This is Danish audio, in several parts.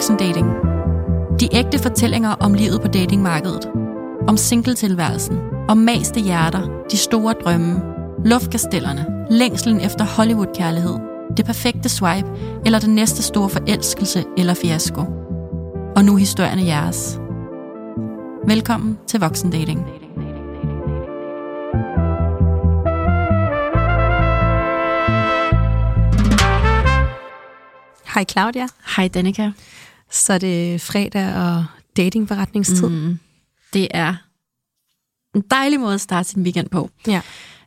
Voksen Dating. De ægte fortællinger om livet på datingmarkedet. Om singletilværelsen. Om maste hjerter. De store drømme. Luftkastellerne. Længslen efter Hollywood-kærlighed. Det perfekte swipe. Eller den næste store forelskelse eller fiasko. Og nu historierne jeres. Velkommen til Voksen Dating. Hej Claudia. Hej Danika. Så er det fredag og datingforretningstid. Mm. Det er en dejlig måde at starte sin weekend på. Ja.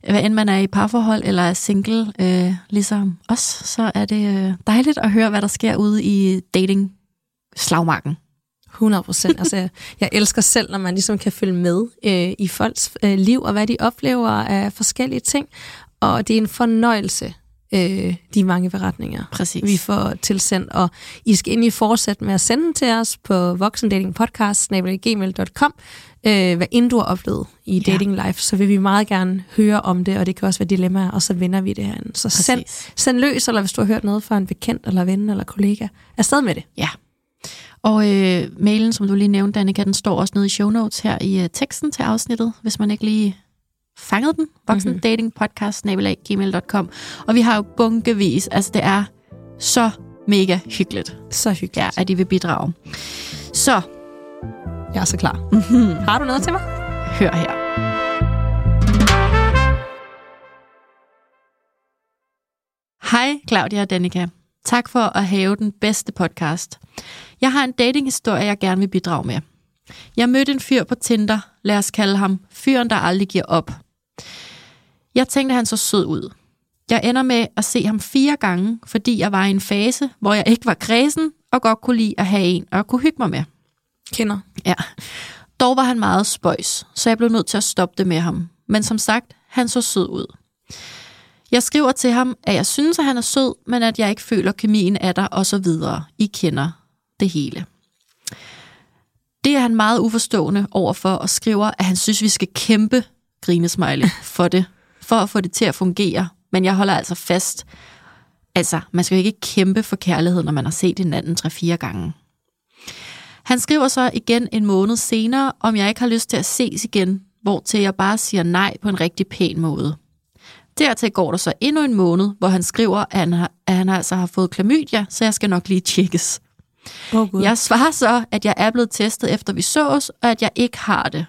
Hvad end man er i parforhold eller er single, øh, ligesom os, så er det øh, dejligt at høre, hvad der sker ude i dating-slagmarken. 100 procent. altså, jeg, jeg elsker selv, når man ligesom kan følge med øh, i folks øh, liv, og hvad de oplever af forskellige ting. Og det er en fornøjelse, øh, de mange beretninger, Præcis. vi får tilsendt. Og I skal endelig fortsætte med at sende til os på voksendatingpodcast.gmail.com øh, hvad end du har oplevet i Ja. dating life, så vil vi meget gerne høre om det, og det kan også være dilemmaer, og så vender vi det her. Så send, send løs, eller hvis du har hørt noget fra en bekendt, eller ven, eller kollega. Afsted med det. Ja. Og øh, mailen, som du lige nævnte, Danika, den står også nede i show notes her i øh, teksten til afsnittet, hvis man ikke lige fangede den. Voksen Mhm. Dating Podcast, gmail.com. Og vi har jo bunkevis, altså det er så mega hyggeligt, Så hyggeligt. ja, at I vil bidrage. Så, Jeg er så klar. mm-hmm. Har du noget til mig? hør her. Hej Claudia og Danika. Tak for at have den bedste podcast. Jeg har en datinghistorie, jeg gerne vil bidrage med. Jeg mødte en fyr på Tinder, lad os kalde ham fyren, der aldrig giver op. Jeg tænkte, han så sød ud. Jeg ender med at se ham fire gange, fordi jeg var i en fase, hvor jeg ikke var kredsen og godt kunne lide at have en og kunne hygge mig med. Kender. Ja. Dog var han meget spøjs, så jeg blev nødt til at stoppe det med ham. Men som sagt, han så sød ud. Jeg skriver til ham, at jeg synes, at han er sød, men at jeg ikke føler kemien af dig og så videre. I kender det hele. Det er han meget uforstående overfor og skriver, at han synes, vi skal kæmpe, grinesmiley, for det, for at få det til at fungere. Men jeg holder altså fast. Altså, man skal jo ikke kæmpe for kærlighed, når man har set hinanden 3-4 gange. Han skriver så igen en måned senere, om jeg ikke har lyst til at ses igen, hvor til jeg bare siger nej på en rigtig pæn måde. Dertil går der så endnu en måned, hvor han skriver, at han, har, at han altså har fået klamydia, så jeg skal nok lige tjekkes. Oh. Jeg svarer så, at jeg er blevet testet efter vi sås, og at jeg ikke har det.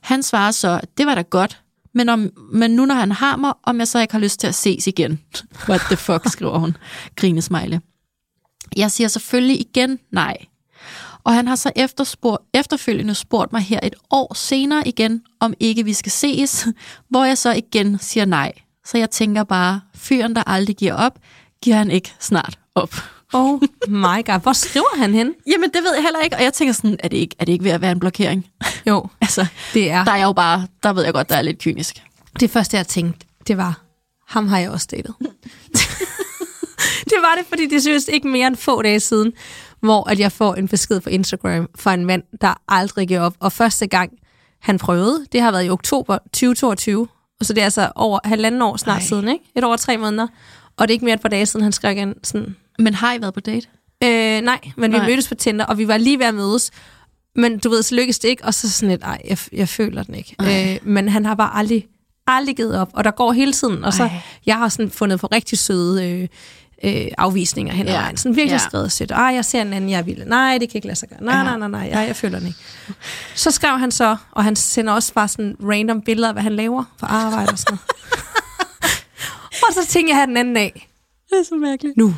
Han svarer så, at det var da godt, men, om, men nu når han har mig, om jeg så ikke har lyst til at ses igen. What the fuck, skriver hun, grinesmejle. Jeg siger selvfølgelig igen nej. Og han har så efterspurgt, efterfølgende spurgt mig her et år senere igen, om ikke vi skal ses, hvor jeg så igen siger nej. Så jeg tænker bare, fyren, der aldrig giver op, giver han ikke snart op oh my god. Hvor skriver han hen? Jamen, det ved jeg heller ikke, og jeg tænker sådan, er det ikke, er det ikke ved at være en blokering? Jo, altså, det er. der er jeg jo bare, der ved jeg godt, der er lidt kynisk. Det første, jeg tænkte, det var, ham har jeg også datet. det var det, fordi det seriøst ikke mere end få dage siden, hvor at jeg får en besked på Instagram fra en mand, der aldrig giver op. Og første gang, han prøvede, det har været i oktober 2022. Og så det er altså over halvanden år snart Ej. Siden, ikke? Et og tre måneder. Og det er ikke mere et par dage siden, han skrev igen sådan, Men har I været på date? Øh, nej, men vi Nej. mødtes på Tinder, og vi var lige ved at mødes. Men du ved, så lykkedes det ikke, og så sådan lidt, ej, jeg, jeg føler den ikke. Ej. Øh, men han har bare aldrig, aldrig givet op, og der går hele tiden. Og så, Ej. jeg har sådan fundet på rigtig søde øh, øh, afvisninger hen ad Ja. vejen. Sådan virkelig Ja. skrevet sødt. Ej, jeg ser en anden, jeg vild. Nej, det kan ikke lade sig gøre. Nej, Ja. nej, nej, nej, jeg, jeg føler den ikke. Så skrev han så, og han sender også bare sådan random billeder af, hvad han laver for arbejde og sådan noget. og så tænkte jeg her den anden dag, Det er så mærkeligt. nu,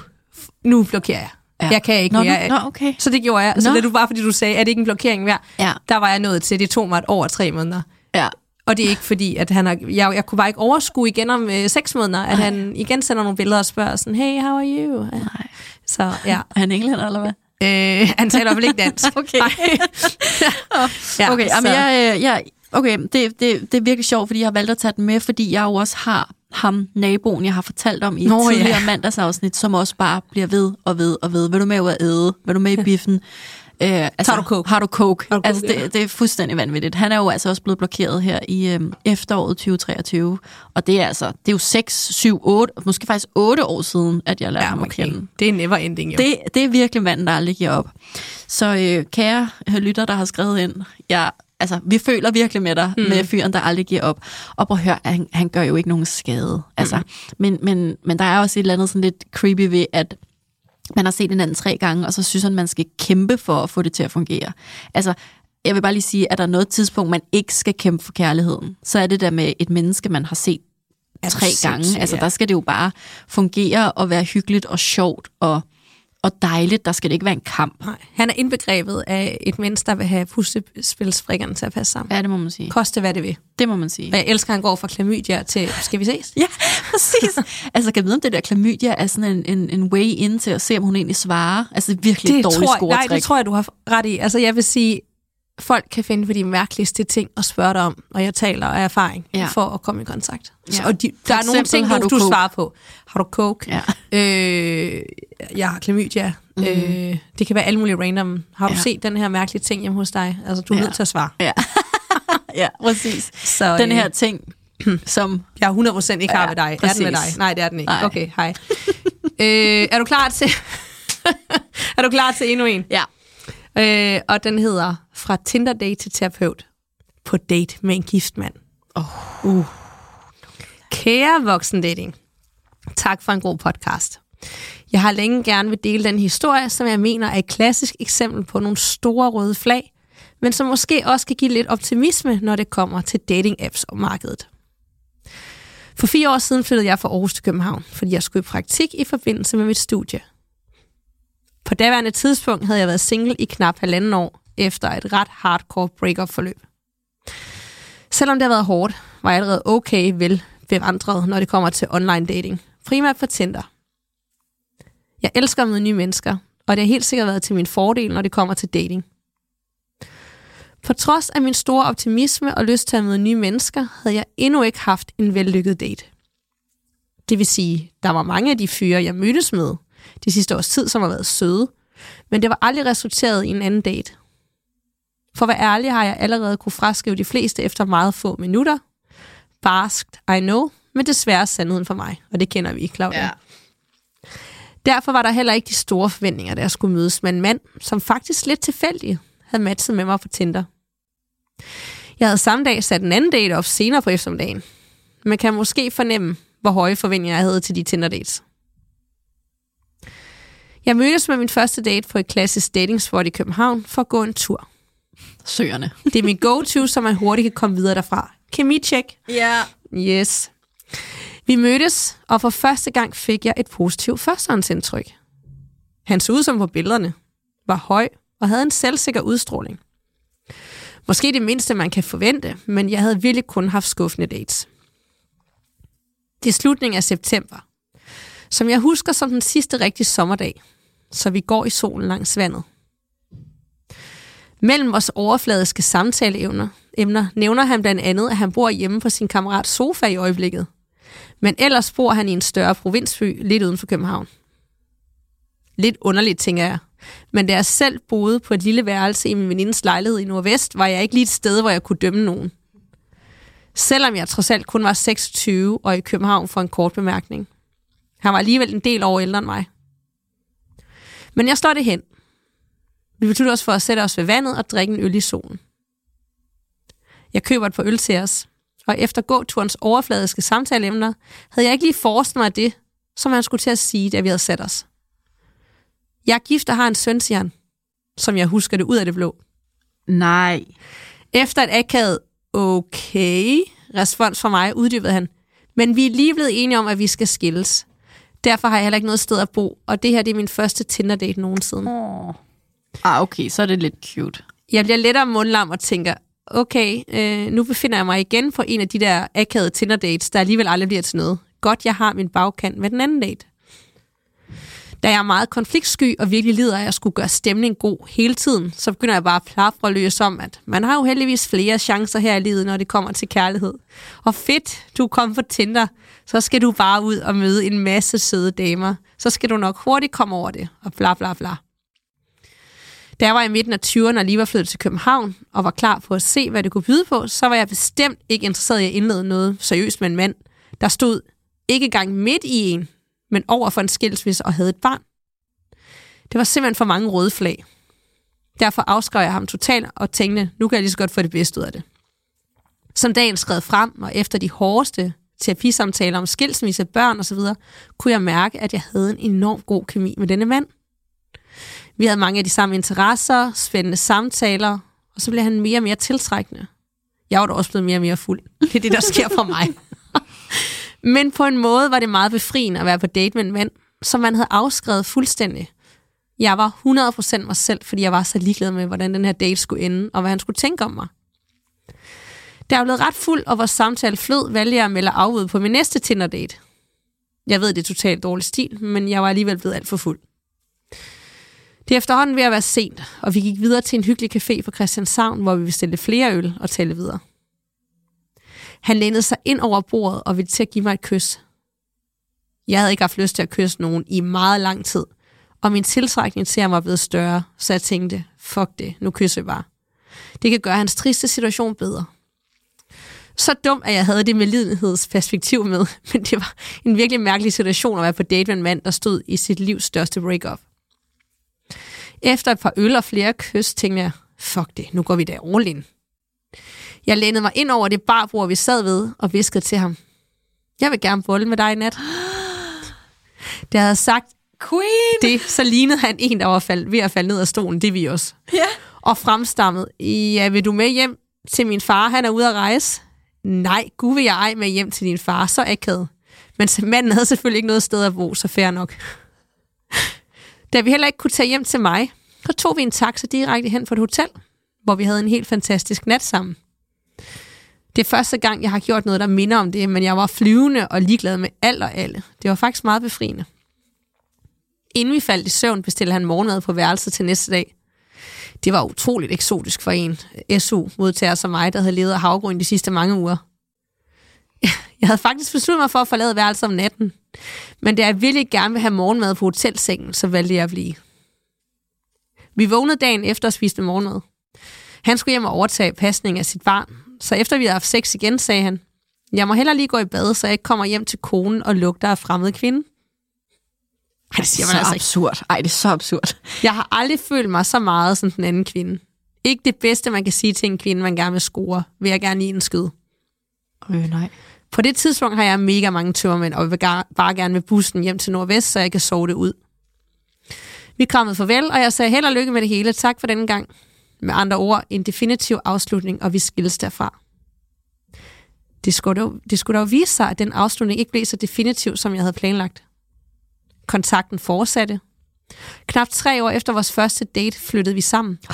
nu blokerer jeg. Ja. Jeg kan ikke Nå, mere. nå, okay. Så det gjorde jeg. Så det er du bare, fordi du sagde, at det ikke en blokering værd. Ja, Der var jeg nået til. Det tog mig et over tre måneder. ja. Og det er ikke fordi, at han har, jeg, jeg kunne bare ikke overskue igen om øh, seks måneder, at Ej. han igen sender nogle billeder og spørger sådan, hey, how are you? Ja. Nej. Så ja, Er han englænder, eller hvad? øh, han taler i hvert fald ikke dansk. Okay. Ja, okay, jamen, så- jeg, øh, jeg, okay det, det, det er virkelig sjovt, fordi jeg har valgt at tage den med, fordi jeg jo også har ham, naboen, jeg har fortalt om i et Nå, ja. tidligere mandagsafsnit, som også bare bliver ved og ved og ved. Vil du med ud at æde? Vil du med i biffen? Øh, altså, Tager du coke? Har du coke? Har du coke, altså, ja. det, det er fuldstændig vanvittigt. Han er jo altså også blevet blokeret her i øh, efteråret 2023. Og det er altså, det er jo 6, 7, 8, måske faktisk 8 år siden, at jeg lærte Ja, ham at kende. Det er never ending, jo. Det, det er virkelig manden, der aldrig giver op. Så øh, kære øh, lytter, der har skrevet ind, jeg, altså, vi føler virkelig med dig, mm. med fyren, der aldrig giver op. Og prøv at høre, han, han gør jo ikke nogen skade. Altså, mm. men, men, men der er også et eller andet sådan lidt creepy ved, at man har set hinanden tre gange, og så synes han, man skal kæmpe for at få det til at fungere. Altså, jeg vil bare lige sige, at der er noget tidspunkt, man ikke skal kæmpe for kærligheden. Så er det der med et menneske, man har set tre gange. Altså, der skal det jo bare fungere og være hyggeligt og sjovt og, og dejligt. Der skal det ikke være en kamp. Nej, han er indbegrebet af et menneske, der vil have puslespilsfrikkerne til at passe sammen. Ja, det må man sige. Koste hvad det vil. Det må man sige. Og jeg elsker, at han går fra klamydia til, skal vi ses? Ja, præcis. altså, kan vide, om det der klamydia er sådan en, en, en way in til at se, om hun egentlig svarer? Altså, det er virkelig et dårligt tror, nej, det tror jeg, du har ret i. Altså, jeg vil sige, folk kan finde på de mærkeligste ting og spørge dig om, og jeg taler af erfaring Ja. for at komme i kontakt. Ja. Så, og de, der er nogle ting, har du, du coke? svarer på. Har du coke? Ja. Øh, jeg har klamydia. Mm. Øh, det kan være alle mulige random. Har du Ja. set den her mærkelige ting hjemme hos dig? Altså, du er Ja. nødt til at svare. Ja. ja, præcis. Så, Den øh, her ting, som... Jeg er 100% ikke Ja, har med dig. Er den med dig? præcis. Nej, det er den ikke. Nej. Okay, hej. øh, er du klar til... er du klar til endnu en? Ja. Øh, og den hedder Fra Tinder date til terapeut på date med en gift mand. Oh. Uh. Kære voksendating. Tak for en god podcast. Jeg har længe gerne vil dele den historie, som jeg mener er et klassisk eksempel på nogle store røde flag, men som måske også kan give lidt optimisme, når det kommer til dating-apps og markedet. For fire år siden flyttede jeg fra Aarhus til København, fordi jeg skulle i praktik i forbindelse med mit studie. På daværende tidspunkt havde jeg været single i knap halvanden år, efter et ret hardcore breakup-forløb. Selvom det har været hårdt, var jeg allerede okay vel bevandret, når det kommer til online dating. Primært for Tinder. Jeg elsker at møde nye mennesker, og det har helt sikkert været til min fordel, når det kommer til dating. På trods af min store optimisme og lyst til at møde nye mennesker, havde jeg endnu ikke haft en vellykket date. Det vil sige, der var mange af de fyre, jeg mødtes med de sidste års tid, som har været søde, men det var aldrig resulteret i en anden date. For at være ærlig har jeg allerede kunne fraskrive de fleste efter meget få minutter. Barskt, I know, men desværre sandheden for mig, og det kender vi, Claudia. Ja. Derfor var der heller ikke de store forventninger, da jeg skulle mødes med en mand, som faktisk lidt tilfældigt havde matchet med mig på Tinder. Jeg havde samme dag sat en anden date op senere på eftermiddagen. Man kan måske fornemme, hvor høje forventninger jeg havde til de Tinder-dates. Jeg mødtes med min første date på et klassisk datingspot i København for at gå en tur. Søerne. Det er min go-to, så man hurtigt kan komme videre derfra. Kemi-check. Ja. Yes. Vi mødtes, og for første gang fik jeg et positivt førstehåndsindtryk. Han så ud som på billederne, var høj og havde en selvsikker udstråling. Måske det mindste, man kan forvente, men jeg havde virkelig kun haft skuffende dates. Det er slutningen af september, som jeg husker som den sidste rigtige sommerdag, så vi går i solen langs vandet. Mellem vores overfladiske samtaleevner emner, nævner han blandt andet, at han bor hjemme på sin kammerats sofa i øjeblikket. Men ellers bor han i en større provinsby lidt uden for København. Lidt underligt, tænker jeg. Men da jeg selv boede på et lille værelse i min venindes lejlighed i Nordvest, var jeg ikke lige et sted, hvor jeg kunne dømme nogen. Selvom jeg trods alt kun var 26 og i København for en kort bemærkning. Han var alligevel en del år ældre end mig. Men jeg står det hen. Vi beslutter os for at sætte os ved vandet og drikke en øl i solen. Jeg køber et par øl til os, og efter gåturens overfladiske samtaleemner, havde jeg ikke lige forestillet mig det, som han skulle til at sige, da vi havde sat os. Jeg er gift og har en søn, siger han, som jeg husker det ud af det blå. Nej. Efter et akavet okay respons fra mig, uddybede han, men vi er lige blevet enige om, at vi skal skilles. Derfor har jeg heller ikke noget sted at bo, og det her det er min første Tinder-date nogensinde. Oh. Ah, okay, så er det lidt cute. Jeg bliver lettere mundlam og tænker, okay, øh, nu befinder jeg mig igen på en af de der akavede Tinder-dates, der alligevel aldrig bliver til noget. Godt, jeg har min bagkant med den anden date. Da jeg er meget konfliktsky og virkelig lider af at skulle gøre stemningen god hele tiden, så begynder jeg bare at plafre løs om, at man har jo heldigvis flere chancer her i livet, når det kommer til kærlighed. Og fedt, du kom for Tinder, så skal du bare ud og møde en masse søde damer. Så skal du nok hurtigt komme over det, og bla bla bla. Da jeg var i midten af 20'erne og lige var flyttet til København og var klar på at se, hvad det kunne byde på, så var jeg bestemt ikke interesseret i at indlede noget seriøst med en mand, der stod ikke gang midt i en, men over for en skilsmisse og havde et barn. Det var simpelthen for mange røde flag. Derfor afskrev jeg ham totalt og tænkte, nu kan jeg lige så godt få det bedste ud af det. Som dagen skred frem, og efter de hårdeste terapisamtaler om skilsmisse, børn osv., kunne jeg mærke, at jeg havde en enorm god kemi med denne mand. Vi havde mange af de samme interesser, spændende samtaler, og så blev han mere og mere tiltrækkende. Jeg var da også blevet mere og mere fuld. Det er det, der sker for mig. Men på en måde var det meget befriende at være på date med en mand, som man havde afskrevet fuldstændig. Jeg var 100% mig selv, fordi jeg var så ligeglad med, hvordan den her date skulle ende, og hvad han skulle tænke om mig. Da jeg blev ret fuld, og vores samtale flød, valgte jeg at melde afud på min næste Tinder-date. Jeg ved, det er totalt dårlig stil, men jeg var alligevel blevet alt for fuld. Det er efterhånden ved at være sent, og vi gik videre til en hyggelig café på Christianshavn, hvor vi bestilte flere øl og talte videre. Han lænede sig ind over bordet og ville til at give mig et kys. Jeg havde ikke haft lyst til at kysse nogen i meget lang tid, og min tiltrækning til ham var blevet større, så jeg tænkte, fuck det, nu kysser jeg bare. Det kan gøre hans triste situation bedre. Så dum, at jeg havde det med lidenhedsperspektiv med, men det var en virkelig mærkelig situation at være på date med en mand, der stod i sit livs største breakup. Efter et par øl og flere kys, tænkte jeg, fuck det, nu går vi da all in. Jeg lænede mig ind over det barbord, vi sad ved, og viskede til ham. Jeg vil gerne bolle med dig i nat. Det havde sagt Queen! det, så lignede han en, der var fald, ved at falde ned af stolen. Det er vi også. Ja. Og fremstammet, ja, vil du med hjem til min far? Han er ude at rejse. Nej, gud vil jeg ej med hjem til din far. Så akavet. Men manden havde selvfølgelig ikke noget sted at bo, så fair nok. Da vi heller ikke kunne tage hjem til mig, så tog vi en taxa direkte hen fra et hotel, hvor vi havde en helt fantastisk nat sammen. Det er første gang, jeg har gjort noget, der minder om det, men jeg var flyvende og ligeglad med alt og alle. Det var faktisk meget befriende. Inden vi faldt i søvn, bestilte han morgenmad på værelset til næste dag. Det var utroligt eksotisk for en SU-modtager som mig, der havde levet af havgrøn de sidste mange uger. Jeg havde faktisk besluttet mig for at forlade værelset om natten, men da jeg virkelig gerne ville have morgenmad på hotelsengen, så valgte jeg at blive. Vi vågnede dagen efter og spiste morgenmad. Han skulle hjem og overtage pasning af sit barn, så efter vi havde haft sex igen, sagde han, jeg må heller lige gå i bad, så jeg ikke kommer hjem til konen og lugter af fremmed kvinde. Ej, det siger man altså absurd. Ej, det er så absurd. Jeg har aldrig følt mig så meget som den anden kvinde. Ikke det bedste, man kan sige til en kvinde, man gerne vil score, vil jeg gerne i en skyd. Øh, nej. På det tidspunkt har jeg mega mange tørmænd, og vil bare gerne med bussen hjem til Nordvest, så jeg kan sove det ud. Vi krammede farvel, og jeg sagde held og lykke med det hele. Tak for denne gang. Med andre ord, en definitiv afslutning, og vi skilles derfra. Det skulle, dog, det skulle dog vise sig, at den afslutning ikke blev så definitiv, som jeg havde planlagt. Kontakten fortsatte. Knap tre år efter vores første date flyttede vi sammen.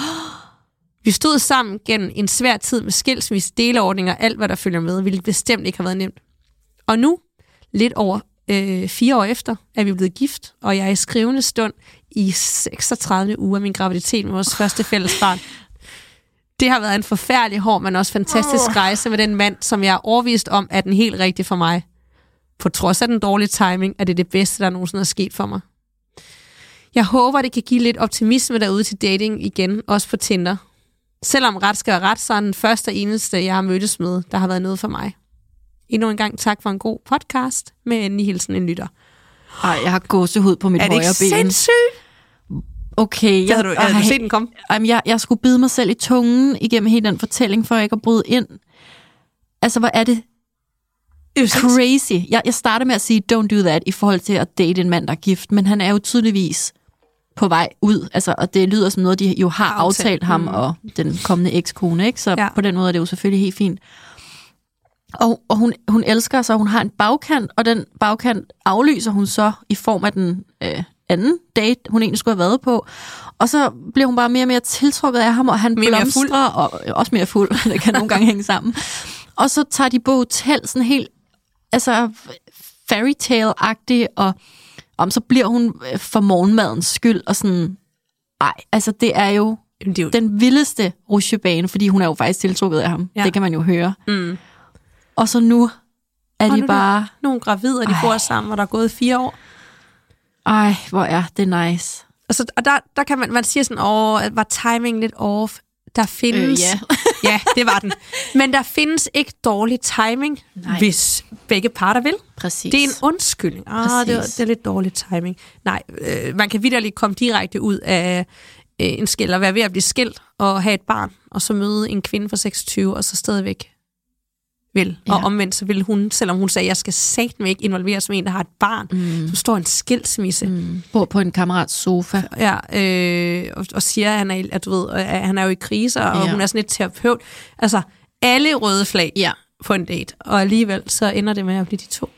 Vi stod sammen gennem en svær tid med skilsmisse, deleordninger og alt, hvad der følger med, hvilket bestemt ikke har været nemt. Og nu, lidt over øh, fire år efter, er vi blevet gift, og jeg er i skrivende stund i 36. uge af min graviditet med vores første fælles barn. Det har været en forfærdelig hård, men også fantastisk rejse med den mand, som jeg er overvist om, er den helt rigtige for mig. På trods af den dårlige timing, er det det bedste, der nogensinde er sket for mig. Jeg håber, det kan give lidt optimisme derude til dating igen, også på Tinder. Selvom ret skal være ret, så er den første og eneste, jeg har mødtes med, der har været noget for mig. Endnu en gang tak for en god podcast, med endelig hilsen en lytter. Ej, jeg har gåsehud på mit højre ben. Er det ikke sindssygt? Okay. Jeg, havde du, havde du set den komme? Jamen, jeg, jeg skulle bide mig selv i tungen igennem hele den fortælling, for ikke at bryde ind. Altså, hvor er det crazy. Jeg, jeg starter med at sige, don't do that, i forhold til at date en mand, der er gift, men han er jo tydeligvis på vej ud, altså, og det lyder som noget, de jo har aftalt, aftalt ham mm. og den kommende ekskone, ikke? Så ja. på den måde er det jo selvfølgelig helt fint. Og, og hun, hun elsker sig, hun har en bagkant, og den bagkant aflyser hun så i form af den øh, anden date, hun egentlig skulle have været på. Og så bliver hun bare mere og mere tiltrukket af ham, og han mere blomstrer, mere og også mere fuld, det kan nogle gange hænge sammen. Og så tager de på hotel sådan helt, altså fairy tale-agtigt, og om så bliver hun øh, for morgenmadens skyld, og sådan, ej, altså det er jo, det er jo... den vildeste rusjebane, fordi hun er jo faktisk tiltrukket af ham. Ja. Det kan man jo høre. Mm. Og så nu er og de nu bare... Nogle gravide, og de bor sammen, og der er gået fire år. Ej, hvor er det nice. altså, og der, der kan man, man siger sådan, åh, var timing lidt off? Der findes... Øh, ja. ja, det var den. Men der findes ikke dårlig timing, Nej. hvis begge parter vil. Præcis. Det er en undskyldning. Ah, det, var, det er lidt dårlig timing. Nej, øh, man kan vidderligt komme direkte ud af øh, en skil, og være ved at blive skilt, og have et barn, og så møde en kvinde fra 26, og så stadigvæk vil. Ja. Og omvendt, så vil hun, selvom hun sagde, jeg skal satme ikke involveres som en, der har et barn, mm. som står en skilsmisse, mm. Bor på en kammerats sofa. ja, øh, og, og siger, at han er, at du ved, at han er jo i krise, og Ja. hun er sådan et terapeut. Altså, alle røde flag Ja. på en date, og alligevel så ender det med at blive de to.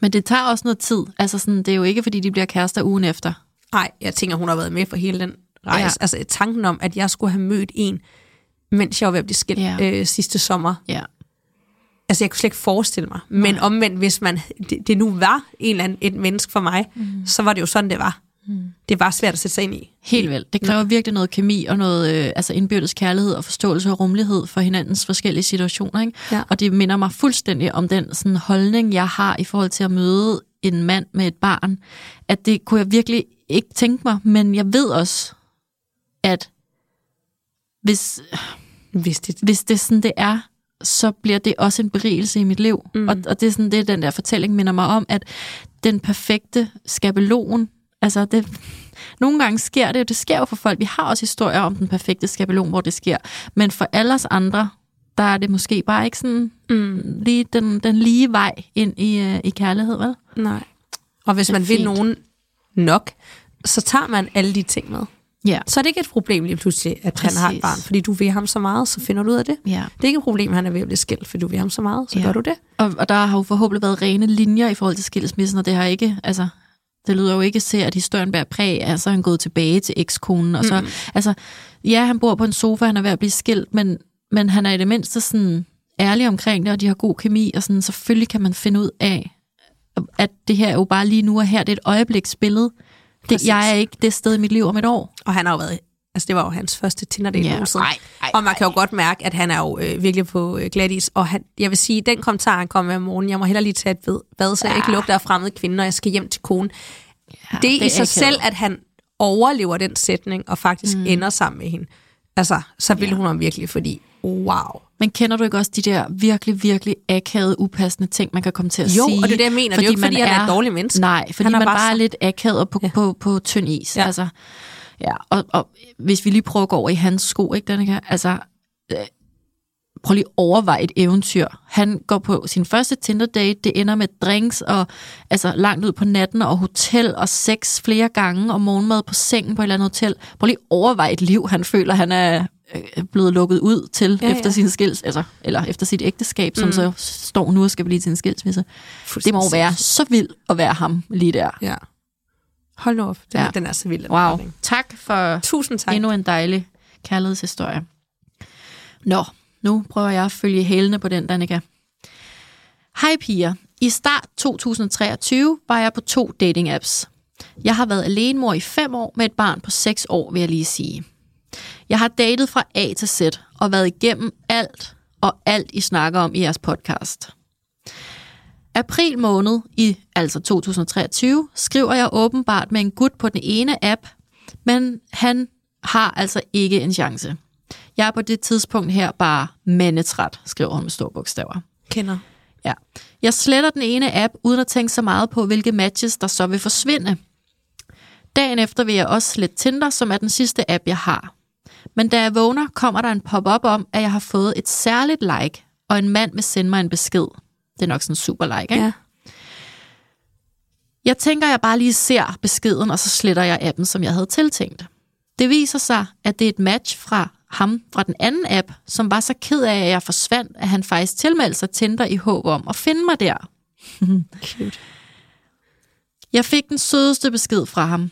Men det tager også noget tid. Altså sådan, det er jo ikke, fordi de bliver kærester ugen efter. Nej, jeg tænker, hun har været med for hele den rejse. Ja. Altså tanken om, at jeg skulle have mødt en, mens jeg var ved at blive skilt ja. øh, sidste sommer. Ja. Altså, jeg kunne slet ikke forestille mig. Men Nej. omvendt, hvis man, det, det nu var en eller anden, et menneske for mig, mm. så var det jo sådan, det var. Mm. Det var svært at sætte sig ind i. Helt vildt. Det kræver virkelig noget kemi og noget øh, altså indbyrdes kærlighed og forståelse og rummelighed for hinandens forskellige situationer. Ikke? Ja. Og det minder mig fuldstændig om den sådan, holdning, jeg har i forhold til at møde en mand med et barn. At det kunne jeg virkelig ikke tænke mig, men jeg ved også, at hvis, Hvis det, hvis det sådan, det er, så bliver det også en berigelse i mit liv. Mm. Og, og det er sådan det, den der fortælling minder mig om, at den perfekte skabelon, altså det, nogle gange sker det jo, det sker jo for folk. Vi har også historier om den perfekte skabelon, hvor det sker. Men for alle os andre, der er det måske bare ikke sådan mm, lige den, den lige vej ind i, øh, i kærlighed, vel? nej. Og hvis man vil fint. nogen nok, så tager man alle de ting med. Ja. Så er det ikke et problem lige pludselig, at Præcis. han har et barn, fordi du vil ham så meget, så finder du ud af det. ja. Det er ikke et problem, at han er ved at blive skilt, fordi du vil ham så meget, så Ja. gør du det. Og, og der har jo forhåbentlig været rene linjer i forhold til skilsmissen, og det har ikke, altså, det lyder jo ikke til, at historien bærer præg af, så er han gået tilbage til ekskonen, og så, mm. altså, ja, han bor på en sofa, han er ved at blive skilt, men, men han er i det mindste sådan ærlig omkring det, og de har god kemi, og sådan, selvfølgelig kan man finde ud af, at det her er jo bare lige nu og her, det er et øjebliksbillede. Det, jeg er ikke det sted i mit liv om et år. Og han har jo været, altså det var jo hans første Tinder-date Ja. nogensinde. Ej, ej, Og man kan jo godt mærke, at han er jo øh, virkelig på øh, glat is. Og han, jeg vil sige, den kommentar, han kom med om morgenen, jeg må hellere lige tage et ved, bad, så jeg ikke lugter af fremmede kvinder, når jeg skal hjem til konen. Ja, det i det er sig akavet. selv, at han overlever den sætning, og faktisk mm. ender sammen med hende. Altså, så vil Ja. hun ham virkelig, fordi wow. Men kender du ikke også de der virkelig, virkelig akavede, upassende ting, man kan komme til at Jo, sige? og det er det, jeg mener. Det er jo ikke, fordi man han er et dårligt menneske. Nej, fordi Han er man bare bare er lidt akavet og på, ja. Ja. på, på tynd is. Ja. Altså, ja, og, og hvis vi lige prøver at gå over i hans sko, ikke, Danika? Altså, øh, prøv lige at overveje et eventyr. Han går på sin første Tinder-date, det ender med drinks og altså langt ud på natten og hotel og sex flere gange og morgenmad på sengen på et eller andet hotel. Prøv lige at overveje et liv, han føler, han er blevet lukket ud til Ja, efter ja. sin skils, altså, eller efter sit ægteskab, som Mm. så står nu og skal blive til en skilsmisse. Det må være så vildt at være ham lige der. Ja. Hold nu op. Den, Ja. den er så vild. Wow. fortælling. Tak for Tusind tak. endnu en dejlig kærlighedshistorie. Nå, nu prøver jeg at følge hælene på den, Danika. Hej piger. I start 2023 var jeg på to dating apps. Jeg har været alenemor i fem år med et barn på 6 år, vil jeg lige sige. Jeg har datet fra A til Z og været igennem alt og alt, I snakker om i jeres podcast. April måned i altså 2023 skriver jeg åbenbart med en gut på den ene app, men han har altså ikke en chance. Jeg er på det tidspunkt her bare mandetræt, skriver hun med store bogstaver. Kender. Ja. Jeg sletter den ene app, uden at tænke så meget på, hvilke matches, der så vil forsvinde. Dagen efter vil jeg også slette Tinder, som er den sidste app, jeg har. Men da jeg vågner, kommer der en pop-up om, at jeg har fået et særligt like, og en mand vil sende mig en besked. Det er nok sådan en super like, ikke? Ja. Jeg tænker, jeg bare lige ser beskeden, og så sletter jeg appen, som jeg havde tiltænkt. Det viser sig, at det er et match fra ham fra den anden app, som var så ked af, at jeg forsvandt, at han faktisk tilmeldte sig Tinder i håb om at finde mig der. Cute. Jeg fik den sødeste besked fra ham.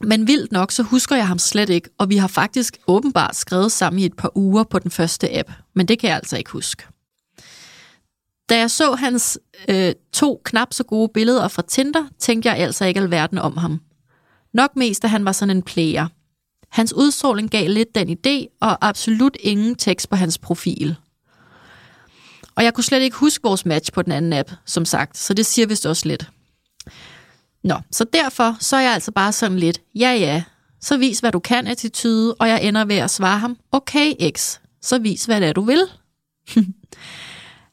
Men vildt nok, så husker jeg ham slet ikke, og vi har faktisk åbenbart skrevet sammen i et par uger på den første app, men det kan jeg altså ikke huske. Da jeg så hans øh, to knap så gode billeder fra Tinder, tænkte jeg altså ikke alverden om ham. Nok mest, at han var sådan en player. Hans udstråling gav lidt den idé, og absolut ingen tekst på hans profil. Og jeg kunne slet ikke huske vores match på den anden app, som sagt, så det siger vist også lidt. Nå, så derfor så er jeg altså bare sådan lidt, ja ja, så vis hvad du kan attitude, og jeg ender ved at svare ham, okay X, så vis hvad det er du vil.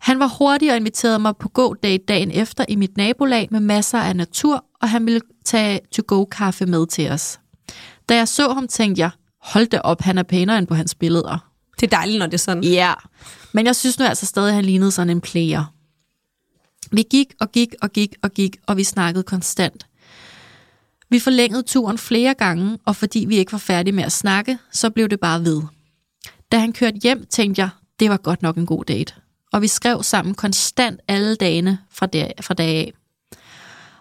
han var hurtig og inviterede mig på god date dagen efter i mit nabolag med masser af natur, og han ville tage to-go-kaffe med til os. Da jeg så ham, tænkte jeg, hold da op, han er pænere end på hans billeder. Det er dejligt, når det er sådan. Ja, men jeg synes nu altså stadig, at han lignede sådan en player. Vi gik og gik og gik og gik, og vi snakkede konstant. Vi forlængede turen flere gange, og fordi vi ikke var færdige med at snakke, så blev det bare ved. Da han kørte hjem, tænkte jeg, det var godt nok en god date. Og vi skrev sammen konstant alle dagene fra, dag, fra dag af.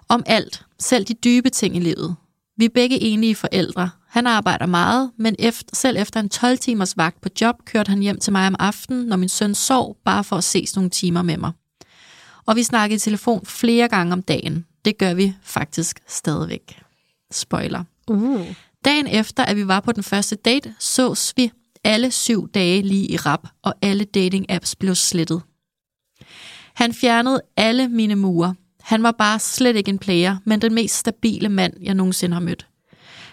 Om alt, selv de dybe ting i livet. Vi er begge enige forældre. Han arbejder meget, men efter, selv efter en 12 timers vagt på job, kørte han hjem til mig om aftenen, når min søn sov, bare for at ses nogle timer med mig. Og vi snakkede i telefon flere gange om dagen. Det gør vi faktisk stadigvæk. Spoiler. Uh. Dagen efter, at vi var på den første date, sås vi alle syv dage lige i rap, og alle dating-apps blev slettet. Han fjernede alle mine mure. Han var bare slet ikke en player, men den mest stabile mand, jeg nogensinde har mødt.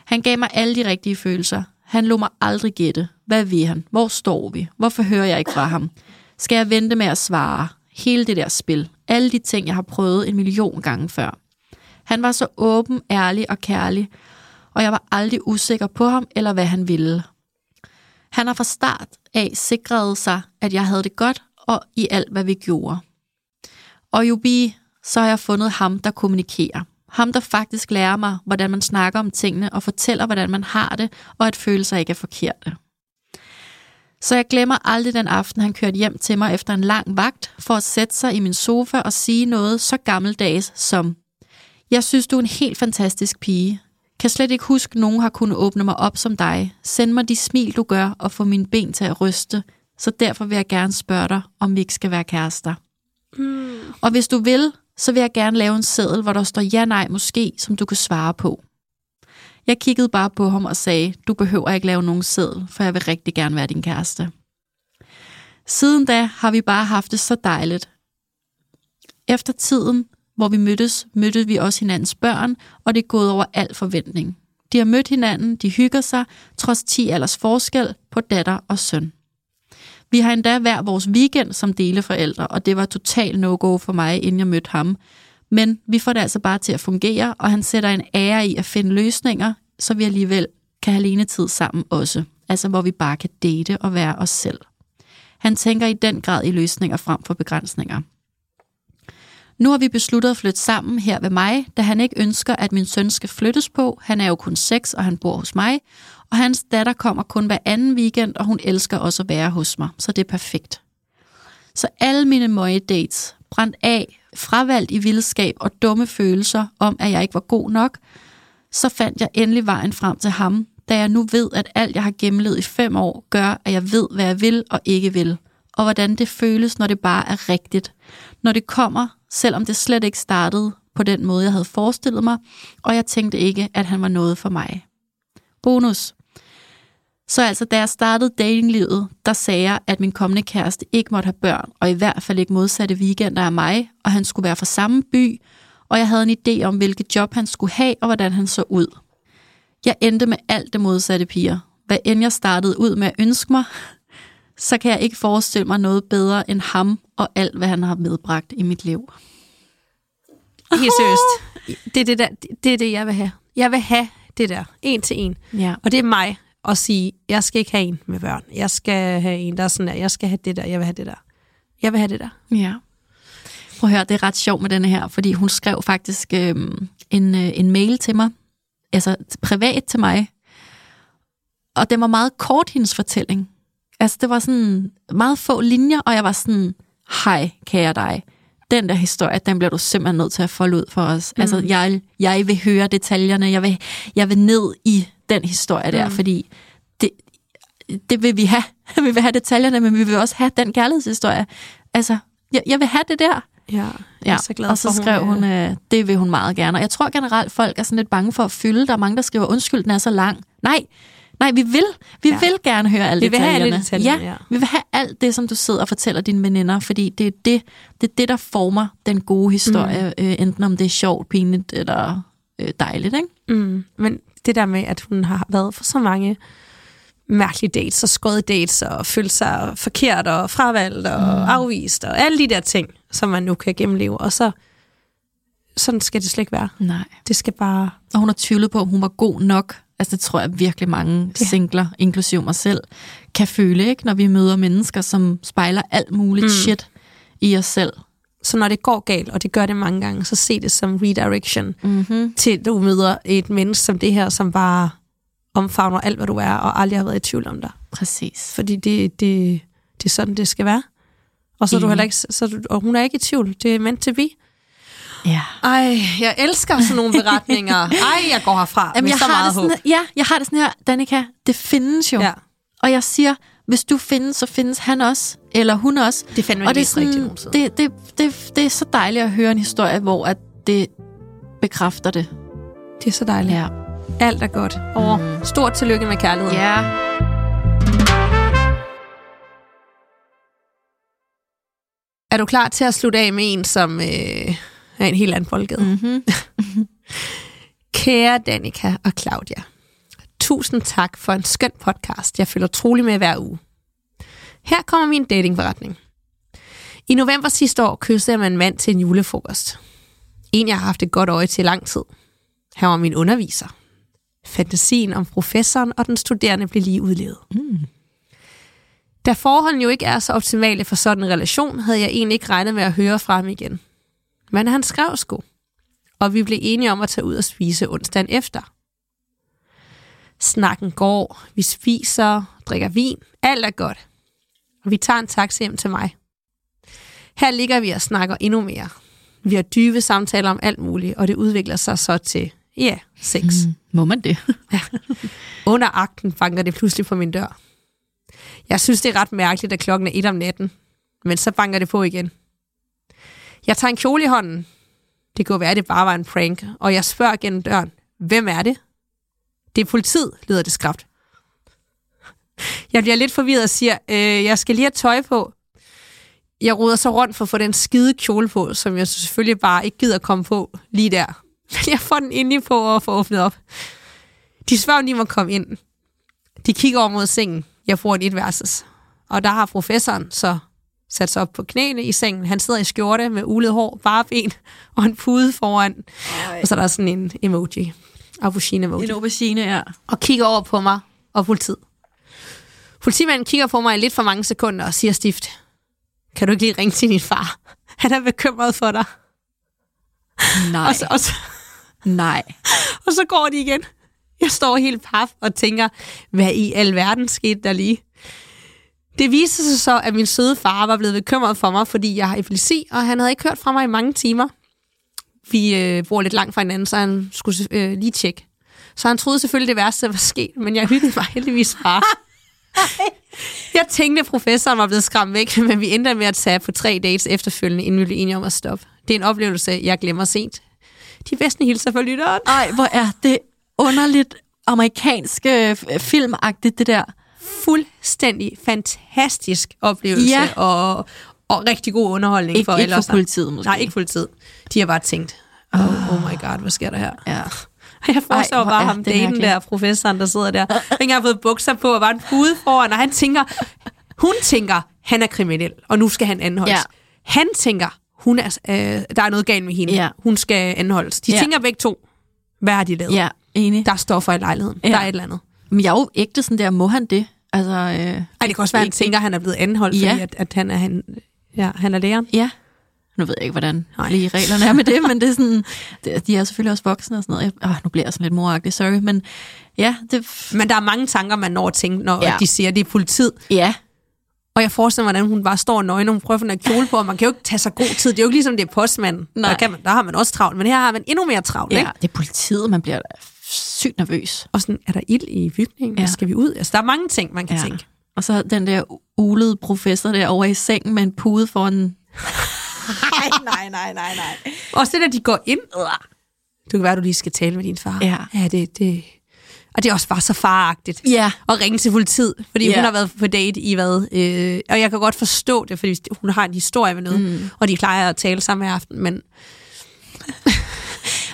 Han gav mig alle de rigtige følelser. Han lå mig aldrig gætte. Hvad vil han? Hvor står vi? Hvorfor hører jeg ikke fra ham? Skal jeg vente med at svare? Hele det der spil. Alle de ting, jeg har prøvet en million gange før. Han var så åben, ærlig og kærlig, og jeg var aldrig usikker på ham eller hvad han ville. Han har fra start af sikret sig, at jeg havde det godt og i alt, hvad vi gjorde. Og Jubi, så har jeg fundet ham, der kommunikerer. Ham, der faktisk lærer mig, hvordan man snakker om tingene og fortæller, hvordan man har det, og at følelser ikke er forkerte. Så jeg glemmer aldrig den aften, han kørte hjem til mig efter en lang vagt, for at sætte sig i min sofa og sige noget så gammeldags som Jeg synes, du er en helt fantastisk pige. Kan slet ikke huske, nogen har kunnet åbne mig op som dig. Send mig de smil, du gør, og få mine ben til at ryste. Så derfor vil jeg gerne spørge dig, om vi ikke skal være kærester. Mm. Og hvis du vil, så vil jeg gerne lave en seddel, hvor der står ja, nej, måske, som du kan svare på. Jeg kiggede bare på ham og sagde, du behøver ikke lave nogen sædel, for jeg vil rigtig gerne være din kæreste. Siden da har vi bare haft det så dejligt. Efter tiden, hvor vi mødtes, mødte vi også hinandens børn, og det er gået over al forventning. De har mødt hinanden, de hygger sig, trods 10 alders forskel på datter og søn. Vi har endda hver vores weekend som deleforældre, og det var total no-go for mig, inden jeg mødte ham. Men vi får det altså bare til at fungere, og han sætter en ære i at finde løsninger, så vi alligevel kan have alene tid sammen også. Altså hvor vi bare kan date og være os selv. Han tænker i den grad i løsninger frem for begrænsninger. Nu har vi besluttet at flytte sammen her ved mig, da han ikke ønsker, at min søn skal flyttes på. Han er jo kun seks, og han bor hos mig. Og hans datter kommer kun hver anden weekend, og hun elsker også at være hos mig, så det er perfekt. Så alle mine møje dates brændt af, fravalgt i vildskab og dumme følelser om, at jeg ikke var god nok, så fandt jeg endelig vejen frem til ham, da jeg nu ved, at alt jeg har gennemlevet i fem år, gør, at jeg ved, hvad jeg vil og ikke vil. Og hvordan det føles, når det bare er rigtigt. Når det kommer, selvom det slet ikke startede på den måde, jeg havde forestillet mig, og jeg tænkte ikke, at han var noget for mig. Bonus. Så altså, da jeg startede datinglivet, der sagde jeg, at min kommende kæreste ikke måtte have børn, og i hvert fald ikke modsatte weekender af mig, og han skulle være fra samme by, og jeg havde en idé om, hvilket job han skulle have, og hvordan han så ud. Jeg endte med alt det modsatte piger. Hvad end jeg startede ud med at ønske mig, så kan jeg ikke forestille mig noget bedre end ham og alt, hvad han har medbragt i mit liv. Helt seriøst. Det er det, der, det er det, jeg vil have. Jeg vil have det der, en til en. Ja. Og det er mig at sige, jeg skal ikke have en med børn. Jeg skal have en, der er sådan der. Jeg skal have det der, jeg vil have det der. Jeg vil have det der. Ja. Prøv at høre, det er ret sjovt med denne her, fordi hun skrev faktisk øh, en, øh, en mail til mig, altså privat til mig, og det var meget kort, hendes fortælling. Altså, det var sådan meget få linjer, og jeg var sådan, hej, kære dig. Den der historie, den bliver du simpelthen nødt til at folde ud for os. Mm. Altså, jeg, jeg vil høre detaljerne, jeg vil, jeg vil ned i den historie der, mm. fordi det, det vil vi have. vi vil have detaljerne, men vi vil også have den kærlighedshistorie. Altså, jeg, jeg vil have det der. Ja, jeg er Ja, så glad og så for, skrev hun, øh, det vil hun meget gerne. Og jeg tror generelt, folk er sådan lidt bange for at fylde. Der er mange, der skriver, undskyld, den er så lang. Nej, nej, vi vil. Vi Ja. vil gerne høre alle Vi vil have alle detaljerne. detaljerne, ja, ja. vi vil have alt det, som du sidder og fortæller dine veninder, fordi det er det, det, er det der former den gode historie, mm. øh, enten om det er sjovt, pinligt eller øh, dejligt, ikke? Mm. Men det der med, at hun har været for så mange mærkelige dates og skåret dates og følt sig forkert og fravalgt og mm. afvist og alle de der ting, som man nu kan gennemleve. Og så sådan skal det slet ikke være. Nej. Det skal bare... Og hun har tvivlet på, om hun var god nok. Altså det tror jeg virkelig mange Ja. singler, inklusive mig selv, kan føle, ikke? når vi møder mennesker, som spejler alt muligt mm. shit i os selv. Så når det går galt, og det gør det mange gange, så se det som redirection Mm-hmm. til, at du møder et menneske som det her, som bare omfavner alt, hvad du er, og aldrig har været i tvivl om dig. Præcis. Fordi det, det, det er sådan, det skal være. Og så er du heller ikke, så du, og hun er ikke i tvivl. Det er meant to be. Ja. Ej, jeg elsker sådan nogle beretninger. Ej, jeg går herfra Jamen, med jeg så har meget det sådan, håb. Ja, jeg har det sådan her, Danika, det findes jo. Ja. Og jeg siger, hvis du findes, så findes han også, eller hun også. Det er fandme og det det er, sådan, nogensinde. det, det, det, det er så dejligt at høre en historie, hvor at det bekræfter det. Det er så dejligt. Ja. Alt er godt. Og mm. stort tillykke med kærligheden. Ja. Er du klar til at slutte af med en, som øh, er en helt anden boldgade? Mm. Mm-hmm. Kære Danika og Claudia, tusind tak for en skøn podcast. Jeg følger trolig med hver uge. Her kommer min datingforretning. I november sidste år kyssede jeg med en mand til en julefrokost. En, jeg har haft et godt øje til i lang tid. Han var min underviser. Fantasien om professoren og den studerende blev lige udlevet. Mm. Da forholdene jo ikke er så optimale for sådan en relation, havde jeg egentlig ikke regnet med at høre fra ham igen. Men han skrev sgu, og vi blev enige om at tage ud og spise onsdagen efter. Snakken går, vi spiser, drikker vin, alt er godt. Og vi tager en taxi hjem til mig. Her ligger vi og snakker endnu mere. Vi har dybe samtaler om alt muligt, og det udvikler sig så til, ja, sex. Mm. Må man det? Under akten banker det pludselig på min dør. Jeg synes, det er ret mærkeligt, at klokken er et om natten. Men så banker det på igen. Jeg tager en kjole i hånden. Det kunne være, at det bare var en prank. Og jeg spørger gennem døren, hvem er det? Det er politiet, lyder det skrabt. Jeg bliver lidt forvirret og siger, øh, jeg skal lige have tøj på. Jeg ruder så rundt for at få den skide kjole på, som jeg selvfølgelig bare ikke gider komme på lige der. Men jeg får den inde på og får åbnet op. De spørger, om de må komme ind. De kigger over mod sengen. Jeg får en etværelses. Og der har professoren så sat sig op på knæene i sengen. Han sidder i skjorte med ulet hår, bare ben og en pude foran. Ej. Og så er der sådan en emoji. Aubergine emoji. En aubergine, ja. Og kigger over på mig og politiet. Politimanden kigger på mig i lidt for mange sekunder og siger stift. Kan du ikke lige ringe til din far? Han er bekymret for dig. Nej. Og så, og, så, Nej. og så går de igen. Jeg står helt paf og tænker, hvad i alverden skete der lige? Det viste sig så, at min søde far var blevet bekymret for mig, fordi jeg har epilepsi, og han havde ikke hørt fra mig i mange timer. Vi øh, bor lidt langt fra hinanden, så han skulle øh, lige tjekke. Så han troede selvfølgelig, det værste var sket, men jeg hyggede mig heldigvis bare. Jeg tænkte, at professoren var blevet skræmt væk, men vi endte med at tage på tre dates efterfølgende, inden vi blev enige om at stoppe. Det er en oplevelse, jeg glemmer sent. De bedste hilser for lytteren. Ej, hvor er det underligt amerikansk øh, filmagtigt, det der. Fuldstændig fantastisk oplevelse, Ja. og, og rigtig god underholdning Ikke, for ikke alle for os. politiet, måske. Nej, ikke fuldtid. De har bare tænkt, oh, oh my god, hvad sker der her? Ja. Jeg forstår Ej, bare ham, daten der, professoren, der sidder der. Han har ikke fået bukser på, og bare en pude foran, og han tænker, hun tænker, han er kriminel, og nu skal han anholdes. Ja. Han tænker, hun er, øh, der er noget galt med hende. Ja. Hun skal anholdes. De Ja. tænker begge to, hvad har de lavet? Ja, enig. Der er stoffer i lejligheden. Ja. Der er et eller andet. Men jeg er jo ægte sådan der, må han det? Altså, øh, Ej, det kan også være, at han Ikke- tænker, at han er blevet anholdt, Ja. fordi at, at han, er, han, ja, han er læreren. ja. Nu ved jeg ikke, hvordan Nej. lige reglerne er med det, men det er sådan, det, de er selvfølgelig også voksne og sådan noget. Jeg, åh, nu bliver jeg sådan lidt moragtig, sorry, men ja, det, Men der er mange tanker, man når at tænke, når Ja. de siger, at det er politiet. ja, Og jeg forestiller mig, hvordan hun bare står nøgen, og hun prøver at her kjole på, og man kan jo ikke tage sig god tid. Det er jo ikke ligesom, det er postmanden. Nej. Der, kan man, der har man også travlt, men her har man endnu mere travlt. ja, Ikke? det er politiet, man bliver sygt nervøs. Og sådan, er der ild i bygningen? Ja. Skal vi ud? Altså, der er mange ting, man kan ja. tænke. Og så den der ulede professor der over i sengen med en pude foran... nej, nej, nej, nej, nej. Også det, at de går ind. Det kan være, at du lige skal tale med din far. Ja. ja det, det. Og det er også bare så faragtigt. Ja, at ringe til politiet, fordi Ja. hun har været på date i hvad? Øh, og jeg kan godt forstå det, fordi hun har en historie med noget, mm. og de plejer at tale sammen hver aften, men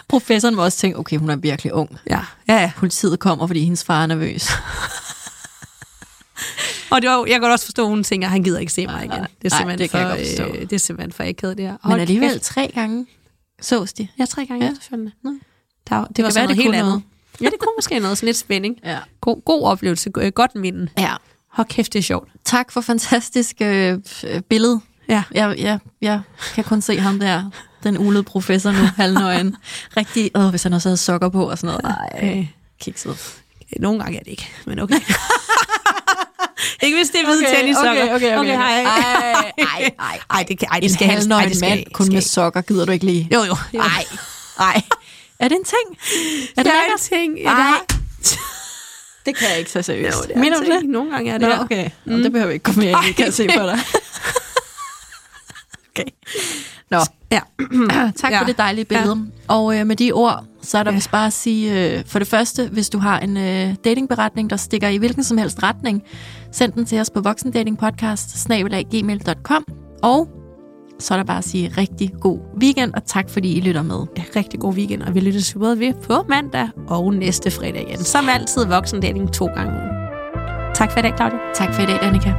Professoren må også tænke, okay, hun er virkelig ung. Ja, ja, ja. Politiet kommer, fordi hendes far er nervøs. Og det var, jeg kan også forstå, at hun tænker, at han gider ikke se mig igen. nej. Det er Nej, simpelthen, det kan jeg for, godt øh, det er simpelthen for akavet, det her. Men Hold alligevel kæft. tre gange sås de. Ja, tre gange Ja. efterfølgende. Der, var- det, var være, noget det helt andet. noget. Ja, det kunne måske noget. Sådan lidt spænding. Ja. God, god oplevelse. Go- Godt minde. ja. Hold kæft, det er sjovt. Tak for fantastisk øh, øh, billede. Ja. Jeg, jeg, jeg kan kun se ham der, den ulede professor nu, halvnøgen. Rigtig, åh, hvis han også havde sokker på og sådan noget. Ej, Øh, kikset. nogle gange er det ikke, men okay. ikke hvis det er hvide okay, tennissokker. okay, okay, okay. okay hej. Ej, ej, ej. Ej, det, kan, ej, det En skal helst- ej, det skal- mand kun skal- med sokker, gider du ikke lige? Jo, jo. jo. Ej, ej. Er det en ting? Er det det er en ting. Ja, det Det kan jeg ikke så seriøst. Jo, det er Mener en du det? Nogle gange er det Nå, her. okay. Mm. Det behøver vi ikke komme mere ind i, kan jeg se på dig. okay. Nå, Ja. tak Ja. for det dejlige billede. Ja. Og øh, med de ord, så er der ja. Vist bare at sige, øh, for det første, hvis du har en øh, datingberetning, der stikker i hvilken som helst retning, send den til os på voksendatingpodcast. Og så er der bare at sige rigtig god weekend, og tak fordi I lytter med. ja, rigtig god weekend, og vi lyttes både ved på mandag og næste fredag igen. Som altid voksendating to gange. Tak for i dag, Claudia. Tak for i dag, Annika.